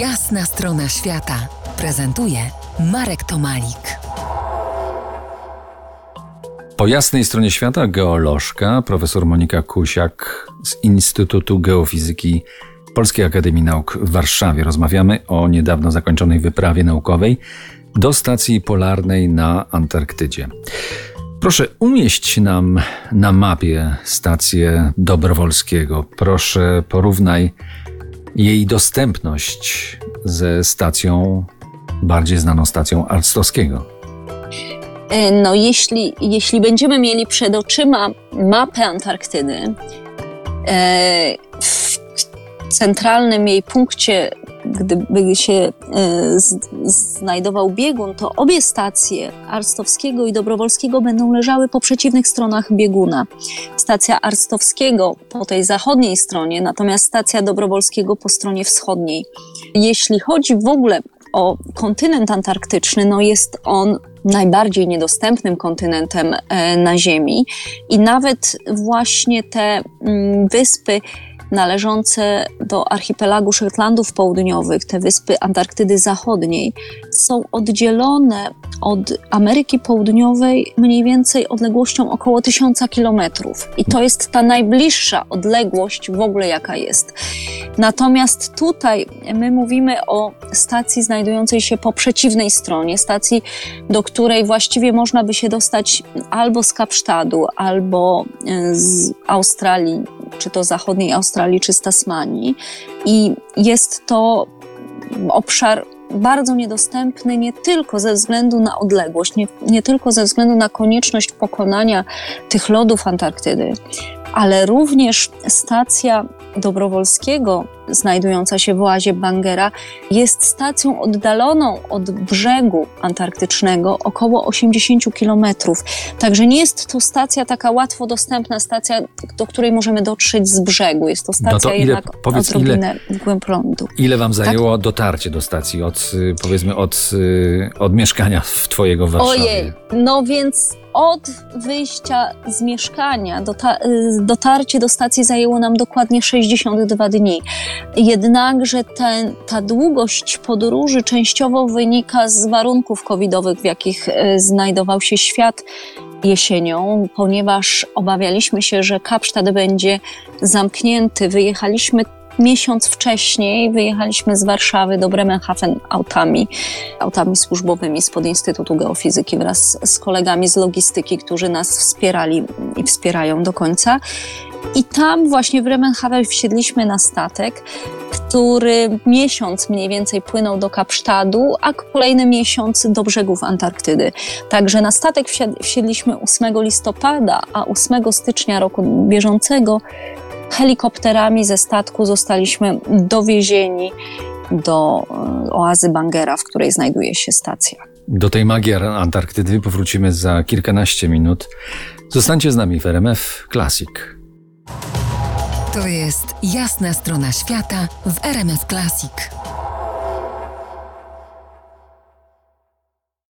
Jasna strona świata prezentuje Marek Tomalik. Po jasnej stronie świata geolożka profesor Monika Kusiak z Instytutu Geofizyki Polskiej Akademii Nauk w Warszawie. Rozmawiamy o niedawno zakończonej wyprawie naukowej do stacji polarnej na Antarktydzie. Proszę umieść nam na mapie stację Dobrowolskiego. Proszę porównaj jej dostępność ze stacją, bardziej znaną stacją Arstowskiego. E, No, jeśli, jeśli będziemy mieli przed oczyma mapę Antarktydy, e, w centralnym jej punkcie, gdyby się e, znajdował biegun, to obie stacje Arstowskiego i Dobrowolskiego będą leżały po przeciwnych stronach bieguna. Stacja Arstowskiego po tej zachodniej stronie, natomiast stacja Dobrowolskiego po stronie wschodniej. Jeśli chodzi w ogóle o kontynent antarktyczny, no jest on najbardziej niedostępnym kontynentem e, na Ziemi i nawet właśnie te mm, wyspy należące do archipelagu Szetlandów Południowych, te wyspy Antarktydy Zachodniej, są oddzielone od Ameryki Południowej mniej więcej odległością około tysiąca kilometrów. I to jest ta najbliższa odległość w ogóle, jaka jest. Natomiast tutaj my mówimy o stacji znajdującej się po przeciwnej stronie, stacji, do której właściwie można by się dostać albo z Kapsztadu, albo e, z Australii, czy to zachodniej Australii, czy z Tasmanii. I jest to obszar bardzo niedostępny nie tylko ze względu na odległość, nie, nie tylko ze względu na konieczność pokonania tych lodów Antarktydy, ale również stacja Dobrowolskiego, znajdująca się w oazie Bangera, jest stacją oddaloną od brzegu antarktycznego około 80 kilometrów. Także nie jest to stacja taka łatwo dostępna, stacja, do której możemy dotrzeć z brzegu. Jest to stacja No to ile- jednak powiedz, odrobinę w głęb lądu. Ile wam Tak. zajęło dotarcie do stacji od, y, powiedzmy, od, y, od mieszkania w twojego Warszawie? Ojej, no więc od wyjścia z mieszkania dota- dotarcie do stacji zajęło nam dokładnie 62 dni. Jednakże ten, ta długość podróży częściowo wynika z warunków covidowych, w jakich y, znajdował się świat jesienią, ponieważ obawialiśmy się, że Kapsztad będzie zamknięty. Wyjechaliśmy miesiąc wcześniej, wyjechaliśmy z Warszawy do Bremenhaven autami, autami służbowymi spod Instytutu Geofizyki wraz z kolegami z logistyki, którzy nas wspierali i wspierają do końca. I tam właśnie w Bremenhaven wsiedliśmy na statek, który miesiąc mniej więcej płynął do Kapsztadu, a kolejny miesiąc do brzegów Antarktydy. Także na statek wsiedliśmy 8 listopada, a 8 stycznia roku bieżącego helikopterami ze statku zostaliśmy dowiezieni do e, oazy Bangera, w której znajduje się stacja. Do tej magii Antarktydy powrócimy za kilkanaście minut. Zostańcie z nami w RMF Classic. To jest jasna strona świata w RMS Classic.